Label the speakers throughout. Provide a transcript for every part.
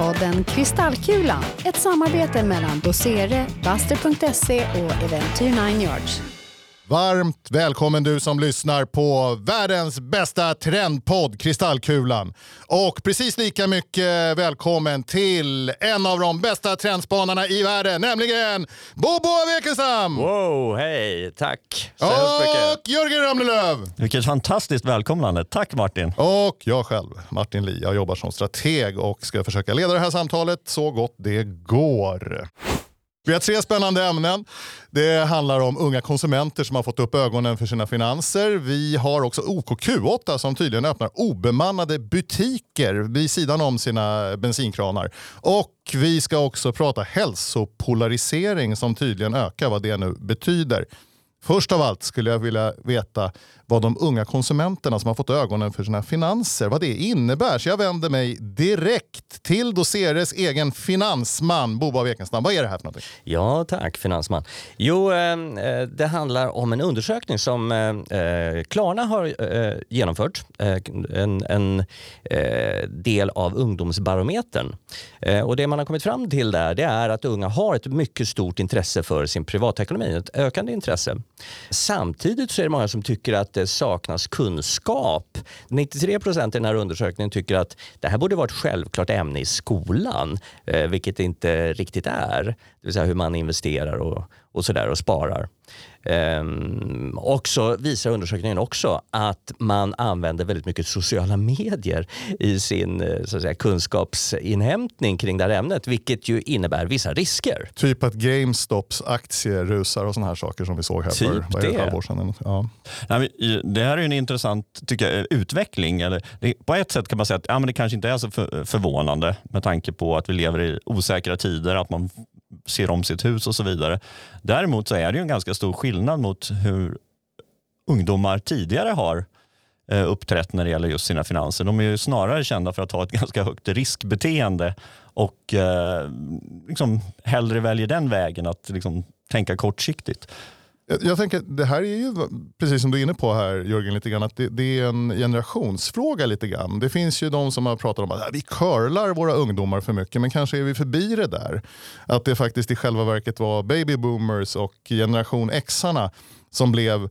Speaker 1: podden Kristallkulan, ett samarbete mellan Dosere, Buster.se och Eventyr 9 Yards.
Speaker 2: Varmt välkommen du som lyssnar på världens bästa trendpodd Kristallkulan. Och precis lika mycket välkommen till en av de bästa trendspanarna i världen, nämligen Bobo Wekensam!
Speaker 3: Wow, hej, tack så
Speaker 2: Och Jörgen Ramnelöv!
Speaker 4: Vilket fantastiskt välkomnande. Tack Martin.
Speaker 2: Och jag själv, Martin Li. Jag jobbar som strateg och ska försöka leda det här samtalet så gott det går. Vi har tre spännande ämnen. Det handlar om unga konsumenter som har fått upp ögonen för sina finanser. Vi har också OKQ8 som tydligen öppnar obemannade butiker vid sidan om sina bensinkranar. Och vi ska också prata hälsopolarisering som tydligen ökar, vad det nu betyder. Först av allt skulle jag vilja veta vad de unga konsumenterna som har fått ögonen för sina finanser, vad det innebär. Så jag vänder mig direkt till Doceres egen finansman Boba Wekenstam. Vad är det här för någonting?
Speaker 3: Ja, tack finansman. Jo, ehm, eh, det handlar om en undersökning som eh, eh Klarna har eh, genomfört. Eh, en, en eh, del av ungdomsbarometern. Och det man har kommit fram till där det är att unga har ett mycket stort intresse för sin privatekonomi, ett ökande intresse. Samtidigt så är det många som tycker att det saknas kunskap. 93 procent i den här undersökningen tycker att det här borde vara ett självklart ämne i skolan, eh, vilket det inte riktigt är. Det vill säga hur man investerar och, och, så där, och sparar. Ehm, och så visar undersökningen också att man använder väldigt mycket sociala medier i sin eh, så att säga, kunskapsinhämtning kring det här ämnet, vilket ju innebär vissa risker.
Speaker 2: Typ att GameStops aktier rusar och sådana här saker som vi såg här
Speaker 3: Typ
Speaker 2: för det, ett halvår sedan. Ja.
Speaker 4: Nej, men, det här är ju en intressant tycker jag, utveckling. Eller, det, på ett sätt kan man säga att ja, men det kanske inte är så för, förvånande med tanke på att vi lever i osäkra tider, att man ser om sitt hus och så vidare. Däremot så är det ju en ganska stor skillnad mot hur ungdomar tidigare har eh, uppträtt när det gäller just sina finanser. De är ju snarare kända för att ha ett ganska högt riskbeteende och eh, liksom hellre väljer den vägen att liksom tänka kortsiktigt.
Speaker 2: Jag, jag tänker, det här är ju, precis som du är inne på här Jörgen, lite grann, att det, det är en generationsfråga lite grann. Det finns ju de som har pratat om att vi curlar våra ungdomar för mycket, men kanske är vi förbi det där. Att det faktiskt i själva verket var baby boomers och generation X som blev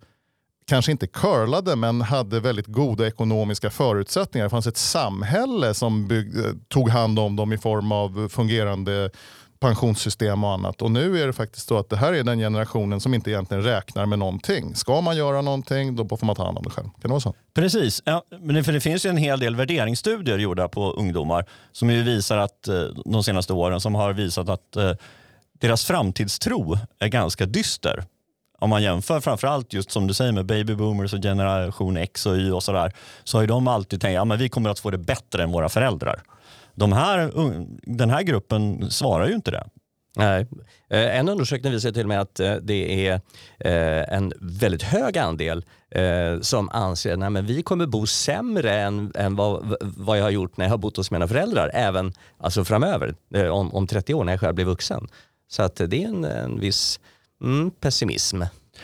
Speaker 2: kanske inte curlade men hade väldigt goda ekonomiska förutsättningar. Det fanns ett samhälle som bygg, tog hand om dem i form av fungerande pensionssystem och annat. Och nu är det faktiskt så att det här är den generationen som inte egentligen räknar med någonting. Ska man göra någonting då får man ta hand om det själv. Kan det vara så?
Speaker 4: Precis, ja, men det, för det finns ju en hel del värderingsstudier gjorda på ungdomar som ju visar att eh, de senaste åren som har visat att eh, deras framtidstro är ganska dyster. Om man jämför framförallt just som du säger med baby boomers och generation X och Y och sådär så har ju de alltid tänkt att ja, men vi kommer att få det bättre än våra föräldrar. De här, den här gruppen svarar ju inte det.
Speaker 3: Nej. Eh, En undersökning visar till och med att eh, det är eh, en väldigt hög andel som anser att vi kommer bo sämre än, än vad, vad jag har gjort när jag har bott hos mina föräldrar, även alltså framöver, om, om 30 år när jag själv blir vuxen. Så att det är en, en viss mm, pessimism.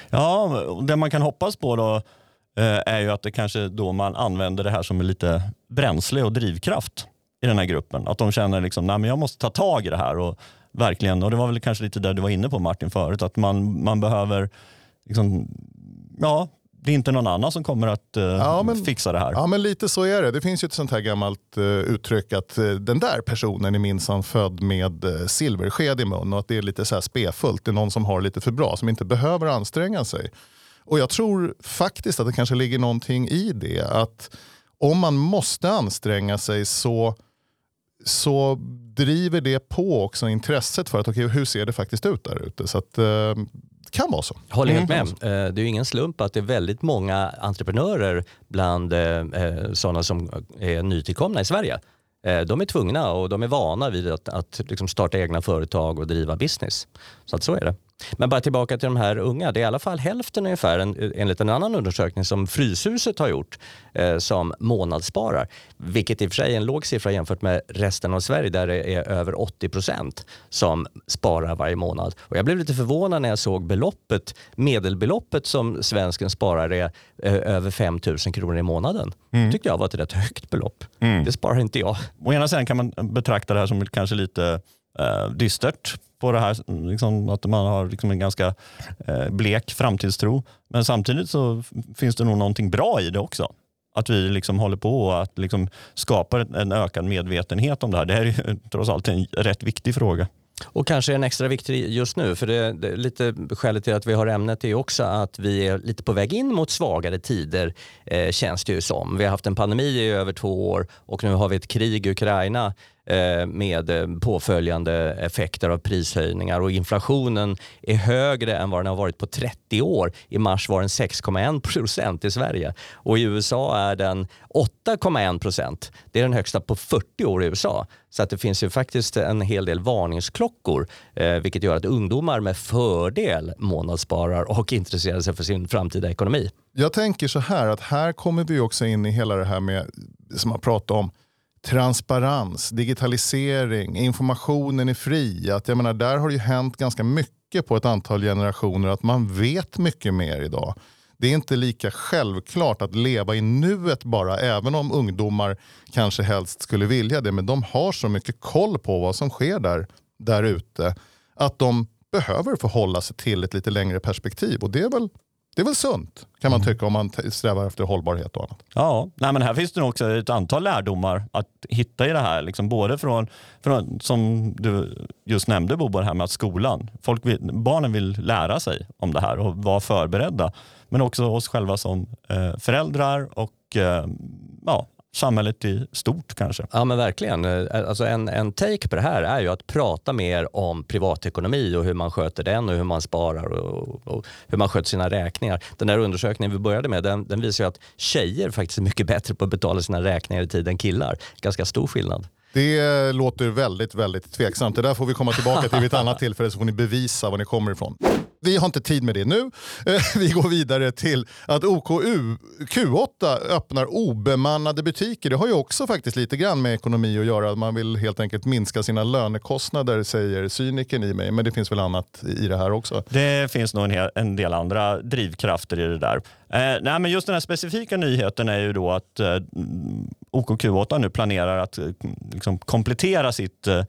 Speaker 4: Ja, det man kan hoppas på då är ju att det kanske då man använder det här som lite bränsle och drivkraft i den här gruppen. Att de känner liksom, nej men jag måste ta tag i det här och verkligen, och det var väl kanske lite där du var inne på Martin förut, att man, man behöver, liksom, ja, det är inte någon annan som kommer att eh,
Speaker 2: Ja, men-
Speaker 4: fixa det här.
Speaker 2: Ja men lite så är det. Det finns ju ett sånt här gammalt eh, uttryck att eh, den där personen är minsann född med uh, silversked i mun och att det är lite så här spefullt. Det är någon som har lite för bra, som inte behöver anstränga sig. Och jag tror faktiskt att det kanske ligger någonting i det. Att om man måste anstränga sig så, så driver det på också intresset för att okay, hur ser det faktiskt ut där ute. Så att, eh, det kan vara så.
Speaker 3: Håller helt
Speaker 2: Mm.
Speaker 3: med. Eh, Det är ju ingen slump att det är väldigt många entreprenörer bland eh, eh, sådana som är nytillkomna i Sverige. De är tvungna och de är vana vid att, att liksom starta egna företag och driva business. Så att så är det. Men bara tillbaka till de här unga. Det är i alla fall hälften ungefär, en, enligt en annan undersökning som Fryshuset har gjort, eh, som månadssparar. Vilket i och för sig är en låg siffra jämfört med resten av Sverige där det är över 80 procent som sparar varje månad. Och jag blev lite förvånad när jag såg beloppet, medelbeloppet som svensken sparar är eh, över 5 000 kronor i månaden. Mm. tyckte jag var ett rätt högt belopp. Mm. Det sparar inte jag.
Speaker 4: Å ena sidan kan man betrakta det här som kanske lite eh, dystert på det här, liksom, att man har liksom en ganska eh, blek framtidstro. Men samtidigt så finns det nog någonting bra i det också. Att vi liksom håller på att liksom skapa en ökad medvetenhet om det här. Det här är trots allt en rätt viktig fråga.
Speaker 3: Och kanske en extra viktig just nu, för det, det, lite skälet till att vi har ämnet är också att vi är lite på väg in mot svagare tider, eh, känns det ju som. Vi har haft en pandemi i över två år och nu har vi ett krig i Ukraina Eh, med eh, påföljande effekter av prishöjningar och inflationen är högre än vad den har varit på 30 år. I mars var den 6,1 procent i Sverige och i USA är den 8,1 procent. Det är den högsta på 40 år i USA. Så att det finns ju faktiskt en hel del varningsklockor eh, vilket gör att ungdomar med fördel månadssparar och intresserar sig för sin framtida ekonomi.
Speaker 2: Jag tänker så här att här kommer vi också in i hela det här med som man pratar om transparens, digitalisering, informationen är fri. Att jag menar, där har det ju hänt ganska mycket på ett antal generationer att man vet mycket mer idag. Det är inte lika självklart att leva i nuet bara, även om ungdomar kanske helst skulle vilja det. Men de har så mycket koll på vad som sker där, där ute att de behöver förhålla sig till ett lite längre perspektiv. Och det är väl det är väl sunt kan man mm. tycka om man strävar efter hållbarhet och annat.
Speaker 4: Ja, nej, men här finns det också ett antal lärdomar att hitta i det här. Liksom både från, från som du just nämnde Bobo, här med att skolan, folk vill, barnen vill lära sig om det här och vara förberedda. Men också oss själva som eh, föräldrar och eh, ja, samhället i stort kanske.
Speaker 3: Ja men verkligen. Eh, alltså en, en take på det här är ju att prata mer om privatekonomi och hur man sköter den och hur man sparar och, och hur man sköter sina räkningar. Den där undersökningen vi började med den, den visar ju att tjejer faktiskt är mycket bättre på att betala sina räkningar i tid än killar. Ganska stor skillnad.
Speaker 2: Det låter väldigt, väldigt tveksamt. Det där får vi komma tillbaka till vid ett annat tillfälle så får ni bevisa var ni kommer ifrån. Vi har inte tid med det nu. Eh, vi går vidare till att OKU Q8 öppnar obemannade butiker. Det har ju också faktiskt lite grann med ekonomi att göra. Man vill helt enkelt minska sina lönekostnader säger cyniken i mig. Men det finns väl annat i det här också?
Speaker 4: Det finns nog en, hel, en del andra drivkrafter i det där. Eh, nej, men just den här specifika nyheten är ju då att eh, OKQ8 nu planerar att eh, liksom, komplettera sitt eh,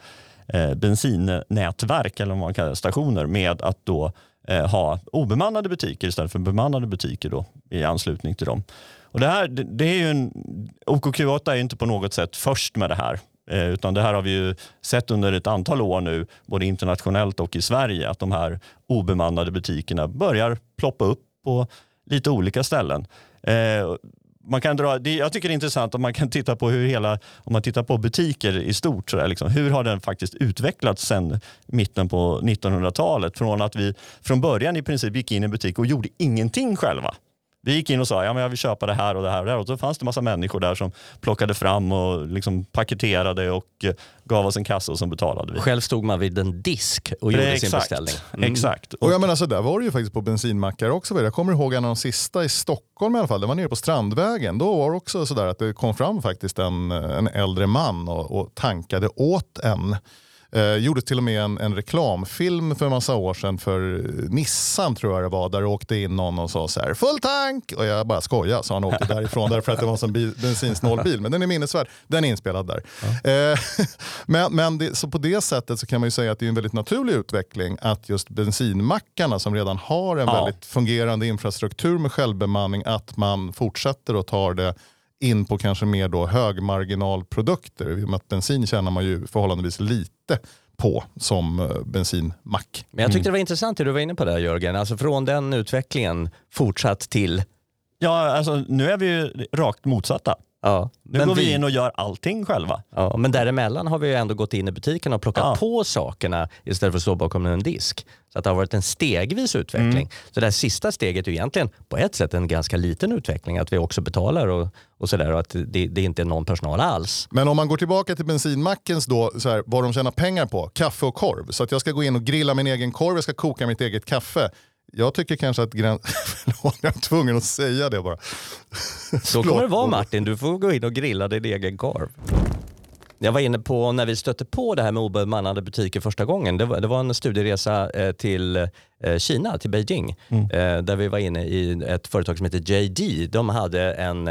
Speaker 4: eh bensinnätverk, eller vad man kallar stationer, med att då eh, ha obemannade butiker istället för bemannade butiker då, i anslutning till dem. Och det här, det, det är ju en, OKQ8 är inte på något sätt först med det här. Eh, utan det här har vi ju sett under ett antal år nu, både internationellt och i Sverige, att de här obemannade butikerna börjar ploppa upp på lite olika ställen. Eh, man kan dra, det, jag tycker det är intressant om man kan titta på hur hela, om man tittar på butiker i stort, så där, liksom, hur har den faktiskt utvecklats sedan mitten på 1900-talet? Från att vi från början i princip gick in i en butik och gjorde ingenting själva. Vi gick in och sa ja, men jag vill köpa det här och det här och det här. Och så fanns det massa människor där som plockade fram och liksom paketerade och eh, gav oss en kassa och som betalade vi.
Speaker 3: Själv stod man vid en disk och gjorde exakt, sin beställning.
Speaker 4: Mm. Exakt.
Speaker 2: Och jag menar, så där var det ju faktiskt på bensinmackar också. Jag kommer ihåg en av de sista i Stockholm i alla fall. Det var nere på Strandvägen. Då var det också sådär att det kom fram faktiskt en, en äldre man och, och tankade åt en. Eh, gjordes till och med en, en, reklamfilm för en massa år sedan för Nissan tror jag det var. Där det åkte in någon och sa så här full tank och jag bara skojar så han åkte därifrån därför att det var en bil, bensinsnål bil. Men den är minnesvärd. Den är inspelad där. Ja. Eh, men men det, så på det sättet så kan man ju säga att det är en väldigt naturlig utveckling att just bensinmackarna som redan har en ja. väldigt fungerande infrastruktur med självbemanning att man fortsätter och tar det in på kanske mer då högmarginalprodukter. I och med att bensin tjänar man ju förhållandevis lite på som eh, bensinmack.
Speaker 3: Men jag tyckte det var intressant det du var inne på där Jörgen. Alltså från den utvecklingen fortsatt till
Speaker 4: Ja, alltså, nu är vi ju rakt motsatta.
Speaker 3: Ja,
Speaker 4: Nu går vi in och gör allting själva.
Speaker 3: Ja, men däremellan har vi ju ändå gått in i butiken och plockat
Speaker 4: Ja.
Speaker 3: på sakerna istället för att stå bakom en disk. Så att det har varit en stegvis utveckling.
Speaker 4: Mm.
Speaker 3: Så det här sista steget är egentligen på ett sätt en ganska liten utveckling. Att vi också betalar och, och sådär och att det, det inte är någon personal alls.
Speaker 2: Men om man går tillbaka till bensinmackens då, så här, vad de tjänar pengar på, kaffe och korv. Så att jag ska gå in och grilla min egen korv, jag ska koka mitt eget kaffe. Jag tycker kanske att gräns... Förlåt, jag är tvungen att säga det bara.
Speaker 3: Så kommer det vara Martin, du får gå in och grilla din egen korv. Jag var inne på när vi stötte på det här med obemannade butiker första gången. Det var, det var en studieresa eh, till eh, Kina, till Beijing. Eh, där vi var inne i ett företag som heter JD. De hade en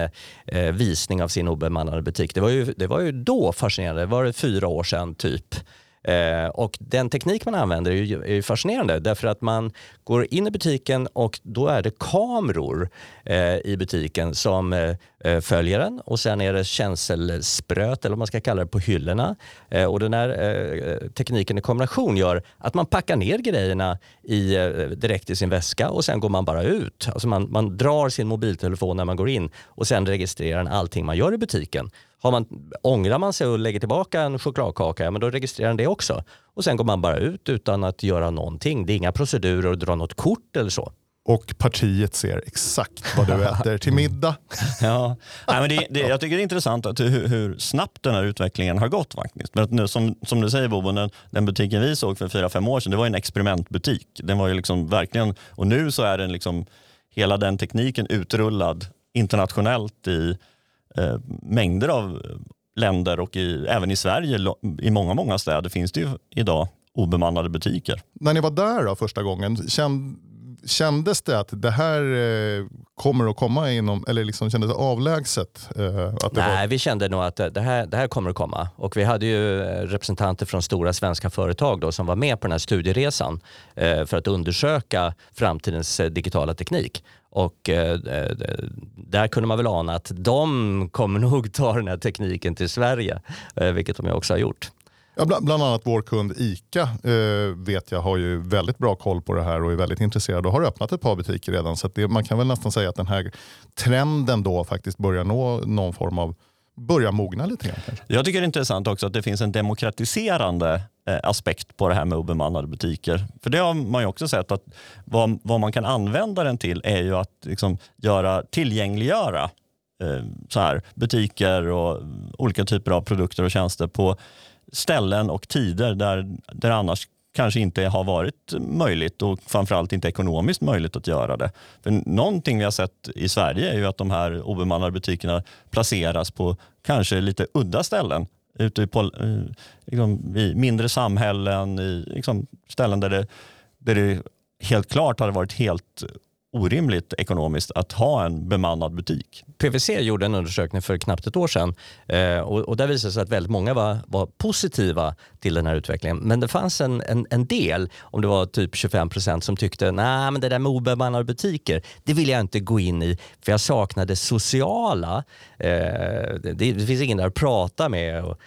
Speaker 3: visning av sin obemannade butik. Det var ju, det var ju då fascinerande. Det var fyra år sedan typ. Eh, och den teknik man använder är ju, är ju fascinerande därför att man går in i butiken och då är det kameror eh, i butiken som eh, Eh, följer den och sen är det känselspröt eller vad man ska kalla det på hyllorna. Eh, och den här eh, tekniken i kombination gör att man packar ner grejerna i, direkt i sin väska och sen går man bara ut. Alltså man, man drar sin mobiltelefon när man går in och sen registrerar den allting man gör i butiken. Har man, ångrar man sig och lägger tillbaka en chokladkaka, ja, men då registrerar den det också. Och sen går man bara ut utan att göra någonting. Det är inga procedurer att dra något kort eller så.
Speaker 2: Och partiet ser exakt vad du äter till middag.
Speaker 4: Ja. Nej, men det, det, jag tycker det är intressant att hur, hur snabbt den här utvecklingen har gått. faktiskt. Men att nu, som, som du säger Bobo, den, den butiken vi såg för fyra fem år sedan, det var en experimentbutik. Den var ju liksom verkligen, och nu så är den liksom, hela den tekniken utrullad internationellt i eh, mängder av länder och i, även i Sverige, i många, många städer finns det ju idag obemannade butiker.
Speaker 2: När ni var där då, första gången, känd, kändes det att det här eh, kommer att komma inom, eller liksom kändes det avlägset? Eh, att det
Speaker 3: Nej,
Speaker 2: var,
Speaker 3: vi kände nog att det här, det här kommer att komma. Och vi hade ju eh, representanter från stora svenska företag då, som var med på den här studieresan för att undersöka framtidens digitala teknik. Och eh, där kunde man väl ana att de kommer nog ta den här tekniken till Sverige, eh, vilket de också har gjort
Speaker 2: ja, bland, bland annat vår kund ICA eh, vet jag har ju väldigt bra koll på det här och är väldigt intresserad och har öppnat ett par butiker redan. Så att det, man kan väl nästan säga att den här trenden då faktiskt börjar nå någon form av, börja mogna lite grann. Kanske.
Speaker 4: Jag tycker det är intressant också att det finns en demokratiserande eh, aspekt på det här med obemannade butiker. För det har man ju också sett att vad, vad man kan använda den till är ju att liksom göra, tillgängliggöra eh, så här, butiker och olika typer av produkter och tjänster på ställen och tider där, där annars kanske inte har varit möjligt och framförallt inte ekonomiskt möjligt att göra det. För någonting vi har sett i Sverige är ju att de här obemannade butikerna placeras på kanske lite udda ställen. Ute på eh, liksom, i mindre samhällen, i liksom, ställen där det, där det helt klart hade varit helt orimligt ekonomiskt att ha en bemannad butik.
Speaker 3: PWC gjorde en undersökning för knappt ett år sedan eh, och, och där visade det sig att väldigt många var, var positiva till den här utvecklingen. Men det fanns en, en, en del, om det var typ 25 procent, som tyckte nej men det där med obemannade butiker, det vill jag inte gå in i för jag saknar det sociala. Eh, det, det finns ingen där att prata med. Och,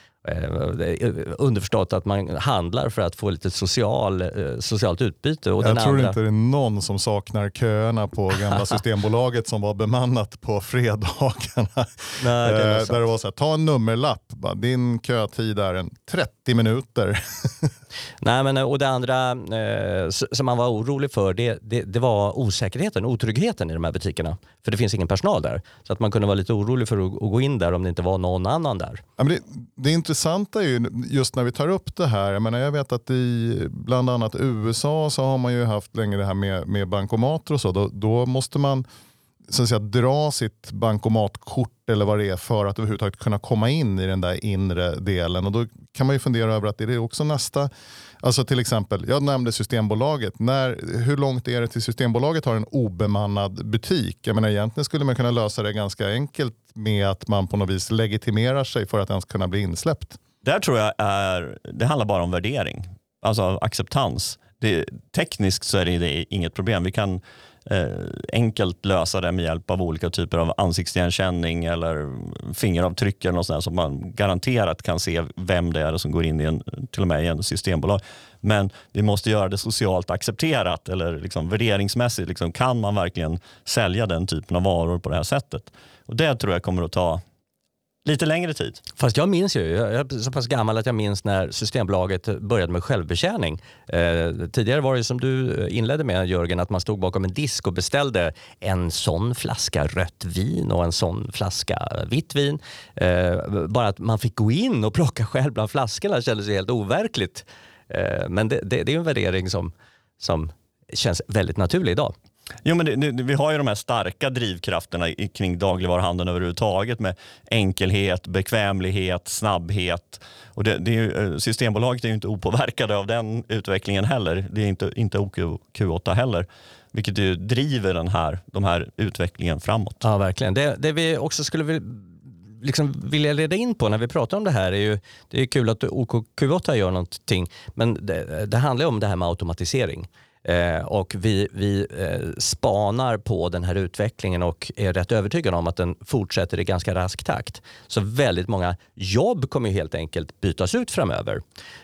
Speaker 3: underförstått att man handlar för att få lite social, eh, socialt utbyte. Och
Speaker 2: Jag
Speaker 3: den
Speaker 2: tror
Speaker 3: andra,
Speaker 2: inte det är någon som saknar köerna på gamla Systembolaget som var bemannat på fredagarna.
Speaker 3: Nej, det är
Speaker 2: Eh, där det var så här, ta en nummerlapp, bara, din kötid är en 30 minuter.
Speaker 3: Nej, men, och det andra eh, som man var orolig för det, det, det var osäkerheten, otryggheten i de här butikerna. För det finns ingen personal där. Så att man kunde vara lite orolig för att, att gå in där om det inte var någon annan där.
Speaker 2: Ja, men det, det intressanta är ju just när vi tar upp det här, jag, menar, jag vet att i bland annat USA så har man ju haft länge det här med, med bankomater och så. Då, då måste man så att säga, dra sitt bankomatkort eller vad det är för att överhuvudtaget kunna komma in i den där inre delen. Och då kan man ju fundera över att är det också nästa, alltså till exempel, jag nämnde Systembolaget. När, hur långt är det till Systembolaget har en obemannad butik? Jag menar, egentligen skulle man kunna lösa det ganska enkelt med att man på något vis legitimerar sig för att ens kunna bli insläppt.
Speaker 4: Där tror jag är, det handlar bara om värdering, alltså acceptans. Det, tekniskt så är det, det är inget problem. Vi kan Eh, enkelt lösa det med hjälp av olika typer av ansiktsigenkänning eller fingeravtryck eller något sånt där, så man garanterat kan se vem det är som går in i en, till och med i en systembolag. Men vi måste göra det socialt accepterat eller liksom värderingsmässigt. Liksom, kan man verkligen sälja den typen av varor på det här sättet? Och Det tror jag kommer att ta lite längre tid.
Speaker 3: Fast jag minns ju, jag är så pass gammal att jag minns när Systembolaget började med självbetjäning. Eh, tidigare var det som du eh, inledde med Jörgen, att man stod bakom en disk och beställde en sån flaska rött vin och en sån flaska vitt vin. Eh, bara att man fick gå in och plocka själv bland flaskorna kändes ju helt overkligt. Eh, men det, det, det är en värdering som, som känns väldigt naturlig idag.
Speaker 4: Jo, men det, det, vi har ju de här starka drivkrafterna kring dagligvaruhandeln överhuvudtaget med enkelhet, bekvämlighet, snabbhet. Och det, det är, ju, eh, Systembolaget är ju inte opåverkade av den utvecklingen heller. Det är inte, inte OQ8 heller. Vilket ju driver den här, de här utvecklingen framåt.
Speaker 3: Ja, verkligen. Det, det vi också skulle vilja liksom vilja leda in på när vi pratar om det här är ju, det är kul att OKQ8 gör någonting, men det, det handlar om det här med automatisering. Eh, och vi, vi eh, spanar på den här utvecklingen och är rätt övertygade om att den fortsätter i ganska rask takt. Så väldigt många jobb kommer helt enkelt bytas ut framöver.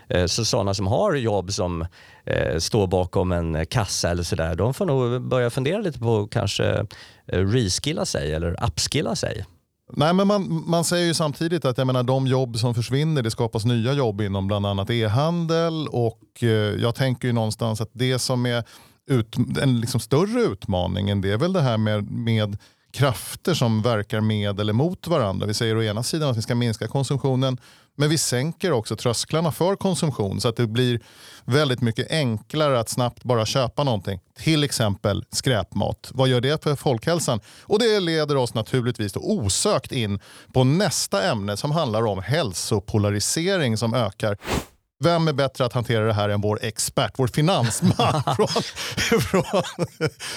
Speaker 3: Eh, så sådana som har jobb som eh, står bakom en kassa eller sådär, de får nog börja fundera lite på att kanske eh, reskilla sig eller upskilla sig.
Speaker 2: Nej, men man, man säger ju samtidigt att jag menar, de jobb som försvinner, det skapas nya jobb inom bland annat e-handel och eh, jag tänker ju någonstans att det som är ut, en liksom större utmaning det är väl det här med, med krafter som verkar med eller mot varandra. Vi säger å ena sidan att vi ska minska konsumtionen men vi sänker också trösklarna för konsumtion så att det blir väldigt mycket enklare att snabbt bara köpa någonting. Till exempel skräpmat. Vad gör det för folkhälsan? Och det leder oss naturligtvis då osökt in på nästa ämne som handlar om hälsopolarisering som ökar. Vem är bättre att hantera det här än vår expert, vår finansman från, från,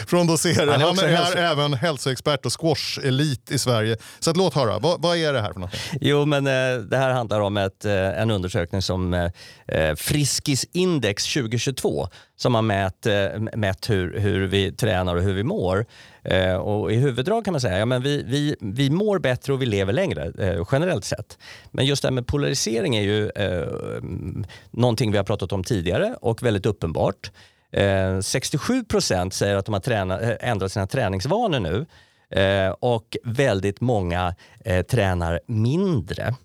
Speaker 2: från Dosere. Han är, Han är hälso även hälsoexpert och squash-elit i Sverige. Så att, låt höra, vad, vad, är det här för något?
Speaker 3: Jo, men eh, det här handlar om ett, eh, en undersökning som eh, eh Friskis Index 2022 som har mätt, eh, mätt hur, hur vi tränar och hur vi mår. Eh, och I huvuddrag kan man säga att ja, vi, vi, vi mår bättre och vi lever längre eh, generellt sett. Men just det här med polarisering är ju eh, mm, någonting vi har pratat om tidigare och väldigt uppenbart. Eh, 67 procent säger att de har träna, eh, ändrat sina träningsvanor nu eh, och väldigt många eh, tränar mindre.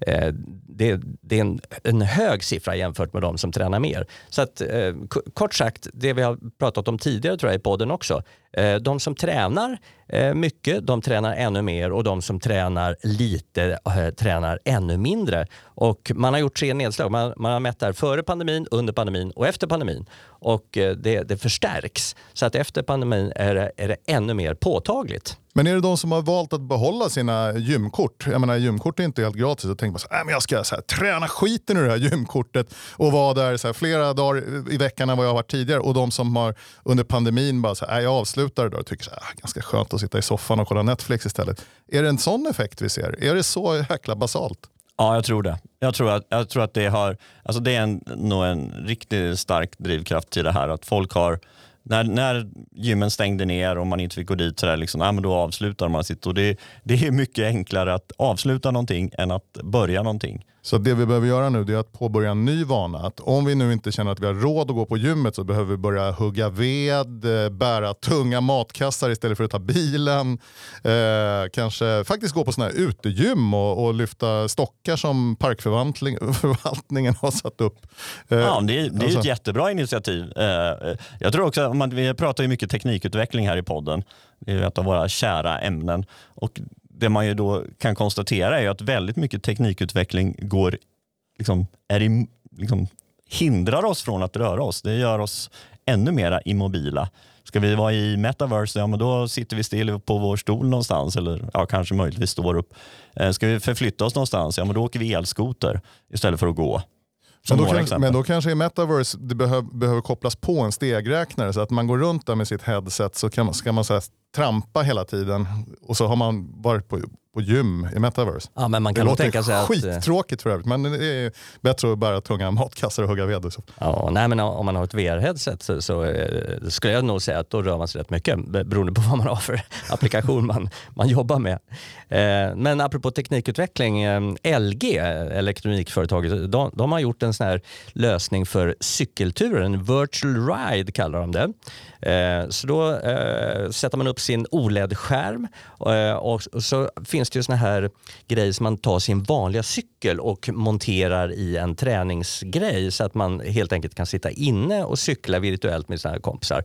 Speaker 3: Eh, det, det, är en, en, hög siffra jämfört med de som tränar mer. Så att, eh, kort sagt, det vi har pratat om tidigare tror jag i podden också. Eh, de som tränar eh, mycket, de tränar ännu mer och de som tränar lite eh, tränar ännu mindre. Och man har gjort tre nedslag. Man, man har mätt det här före pandemin, under pandemin och efter pandemin. Och det, det förstärks. Så att efter pandemin är det, är det ännu mer påtagligt.
Speaker 2: Men är det de som har valt att behålla sina gymkort? Jag menar gymkort är inte helt gratis. Då tänker man så här, äh, men jag ska så här, träna skiten ur det här gymkortet och vara där så här, flera dagar i veckan än vad jag har varit tidigare. Och de som har under pandemin bara så här, äh, jag avslutar det och tycker att det är ganska skönt att sitta i soffan och kolla Netflix istället. Är det en sån effekt vi ser? Är det så jäkla basalt?
Speaker 4: Ja, jag tror det. Jag tror att, jag tror att det, har, alltså det är en, nog en riktigt stark drivkraft till det här. Att folk har när, när gymmen stängde ner och man inte fick gå dit så där, liksom, nej, men då avslutar man sitt. Och det, det är mycket enklare att avsluta någonting än att börja någonting.
Speaker 2: Så det vi behöver göra nu är att påbörja en ny vana. Att om vi nu inte känner att vi har råd att gå på gymmet så behöver vi börja hugga ved, eh, bära tunga matkassar istället för att ta bilen. Eh, kanske faktiskt gå på sådana här utegym och, och lyfta stockar som parkförvaltningen har satt upp.
Speaker 4: Eh, ja, det, är, det är alltså. ett jättebra initiativ. Eh, jag tror också, man, vi pratar ju mycket teknikutveckling här i podden. Det är ett av våra kära ämnen. Och det man ju då kan konstatera är att väldigt mycket teknikutveckling går, liksom, är i, liksom, hindrar oss från att röra oss. Det gör oss ännu mera immobila. Ska vi vara i metaverse, ja men då sitter vi still på vår stol någonstans eller ja, kanske möjligtvis står upp. Eh, ska vi förflytta oss någonstans, ja men då åker vi elskoter istället för att gå.
Speaker 2: Men då, kan, men då, kanske i metaverse det behöv, behöver kopplas på en stegräknare så att man går runt där med sitt headset så kan man, ska man så trampa hela tiden och så har man varit på, på gym i metaverse.
Speaker 3: Ja, men man kan det låter tänka sig
Speaker 2: skittråkigt att, för övrigt men det är bättre att bära tunga matkassar och hugga ved. Och så.
Speaker 3: Ja, nej, men om man har ett VR-headset så, så eh, skulle jag nog säga att då rör man sig rätt mycket beroende på vad man har för applikation man, man jobbar med. Eh, men apropå teknikutveckling, eh, LG, elektronikföretaget, de, de har gjort en sån här lösning för cykelturer, en virtual ride kallar de det. Så då sätter man upp sin OLED-skärm och så finns finns det ju såna här grejer som man tar sin vanliga cykel och monterar i en träningsgrej så att man helt enkelt kan sitta inne och cykla virtuellt med sina kompisar.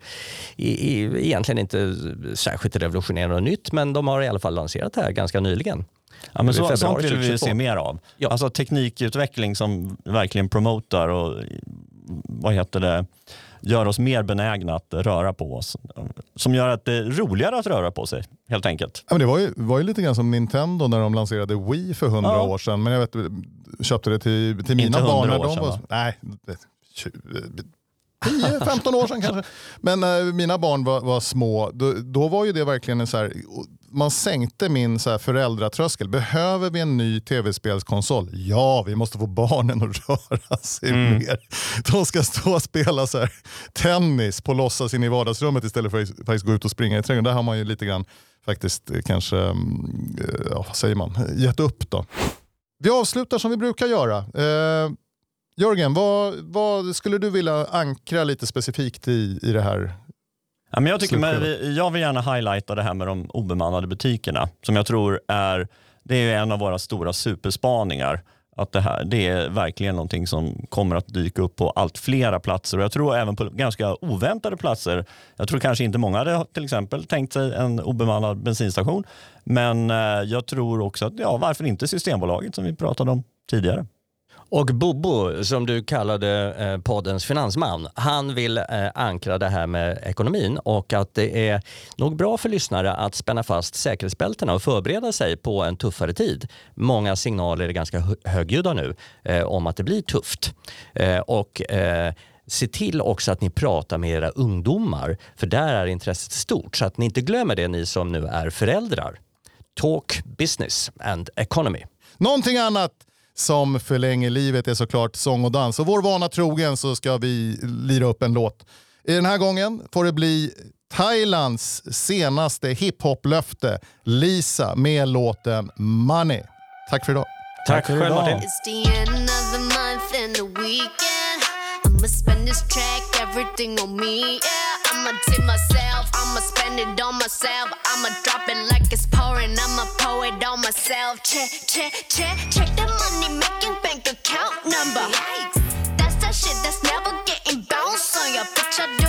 Speaker 3: Egentligen inte särskilt revolutionerande och nytt men de har i alla fall lanserat det här ganska nyligen.
Speaker 4: Ja, men så, sånt vill vi
Speaker 3: 2022.
Speaker 4: se mer av.
Speaker 3: Ja.
Speaker 4: Alltså teknikutveckling som verkligen promotar och vad heter det, gör oss mer benägna att röra på oss. Som gör att det är roligare att röra på sig helt enkelt.
Speaker 2: Ja, men det var ju, var ju lite grann som Nintendo när de lanserade Wii för hundra
Speaker 4: Ja.
Speaker 2: år sedan. Men jag vet, köpte det till, till mina barn.
Speaker 4: 100
Speaker 2: när de
Speaker 4: sedan,
Speaker 2: var,
Speaker 4: va?
Speaker 2: nej, det- tju- 10-15 år sedan kanske. Men när mina barn var, var små, då, då var ju det verkligen en så här, man sänkte min så här föräldratröskel. Behöver vi en ny tv-spelskonsol? Ja, vi måste få barnen att röra sig mer. De ska stå och spela så här, tennis på låtsas in i vardagsrummet istället för att faktiskt gå ut och springa i trädgården. Där har man ju lite grann faktiskt eh, kanske, mm, eh, ja, vad säger man, gett upp då. Vi avslutar som vi brukar göra. Eh, Jörgen, vad, vad skulle du vilja ankra lite specifikt i, i det här?
Speaker 4: Ja, men jag, tycker, vi- jag vill gärna highlighta det här med de obemannade butikerna som jag tror är, det är en av våra stora superspaningar. Att det, här, det är verkligen någonting som kommer att dyka upp på allt flera platser och jag tror även på ganska oväntade platser. Jag tror kanske inte många hade till exempel tänkt sig en obemannad bensinstation. Men eh, jag tror också att, ja varför inte Systembolaget som vi pratade om tidigare.
Speaker 3: Och Bobo, som du kallade eh, poddens finansman, han vill eh, ankra det här med ekonomin och att det är nog bra för lyssnare att spänna fast säkerhetsbältena och förbereda sig på en tuffare tid. Många signaler är ganska högljudda nu eh, om att det blir tufft. Eh, och eh, Se till också att ni pratar med era ungdomar, för där är intresset stort. Så att ni inte glömmer det, ni som nu är föräldrar. Talk business and economy.
Speaker 2: Någonting annat som förlänger livet är såklart sång och dans. Och vår vana trogen så ska vi lira upp en låt. I den här gången får det bli Thailands senaste hiphop-löfte, Lisa, med låten Money. Tack för idag.
Speaker 3: Tack
Speaker 4: för
Speaker 3: själv. Martin.
Speaker 5: It's the end of the month and the weekend. I'ma spend this track, everything on me. Yeah, I'ma tip myself, I'ma spend it on myself. I'ma drop it like it's pouring, I'ma pour it on myself. Check, check, check, check the money making bank account number. Yikes. That's that shit that's never getting bounced on your bitch.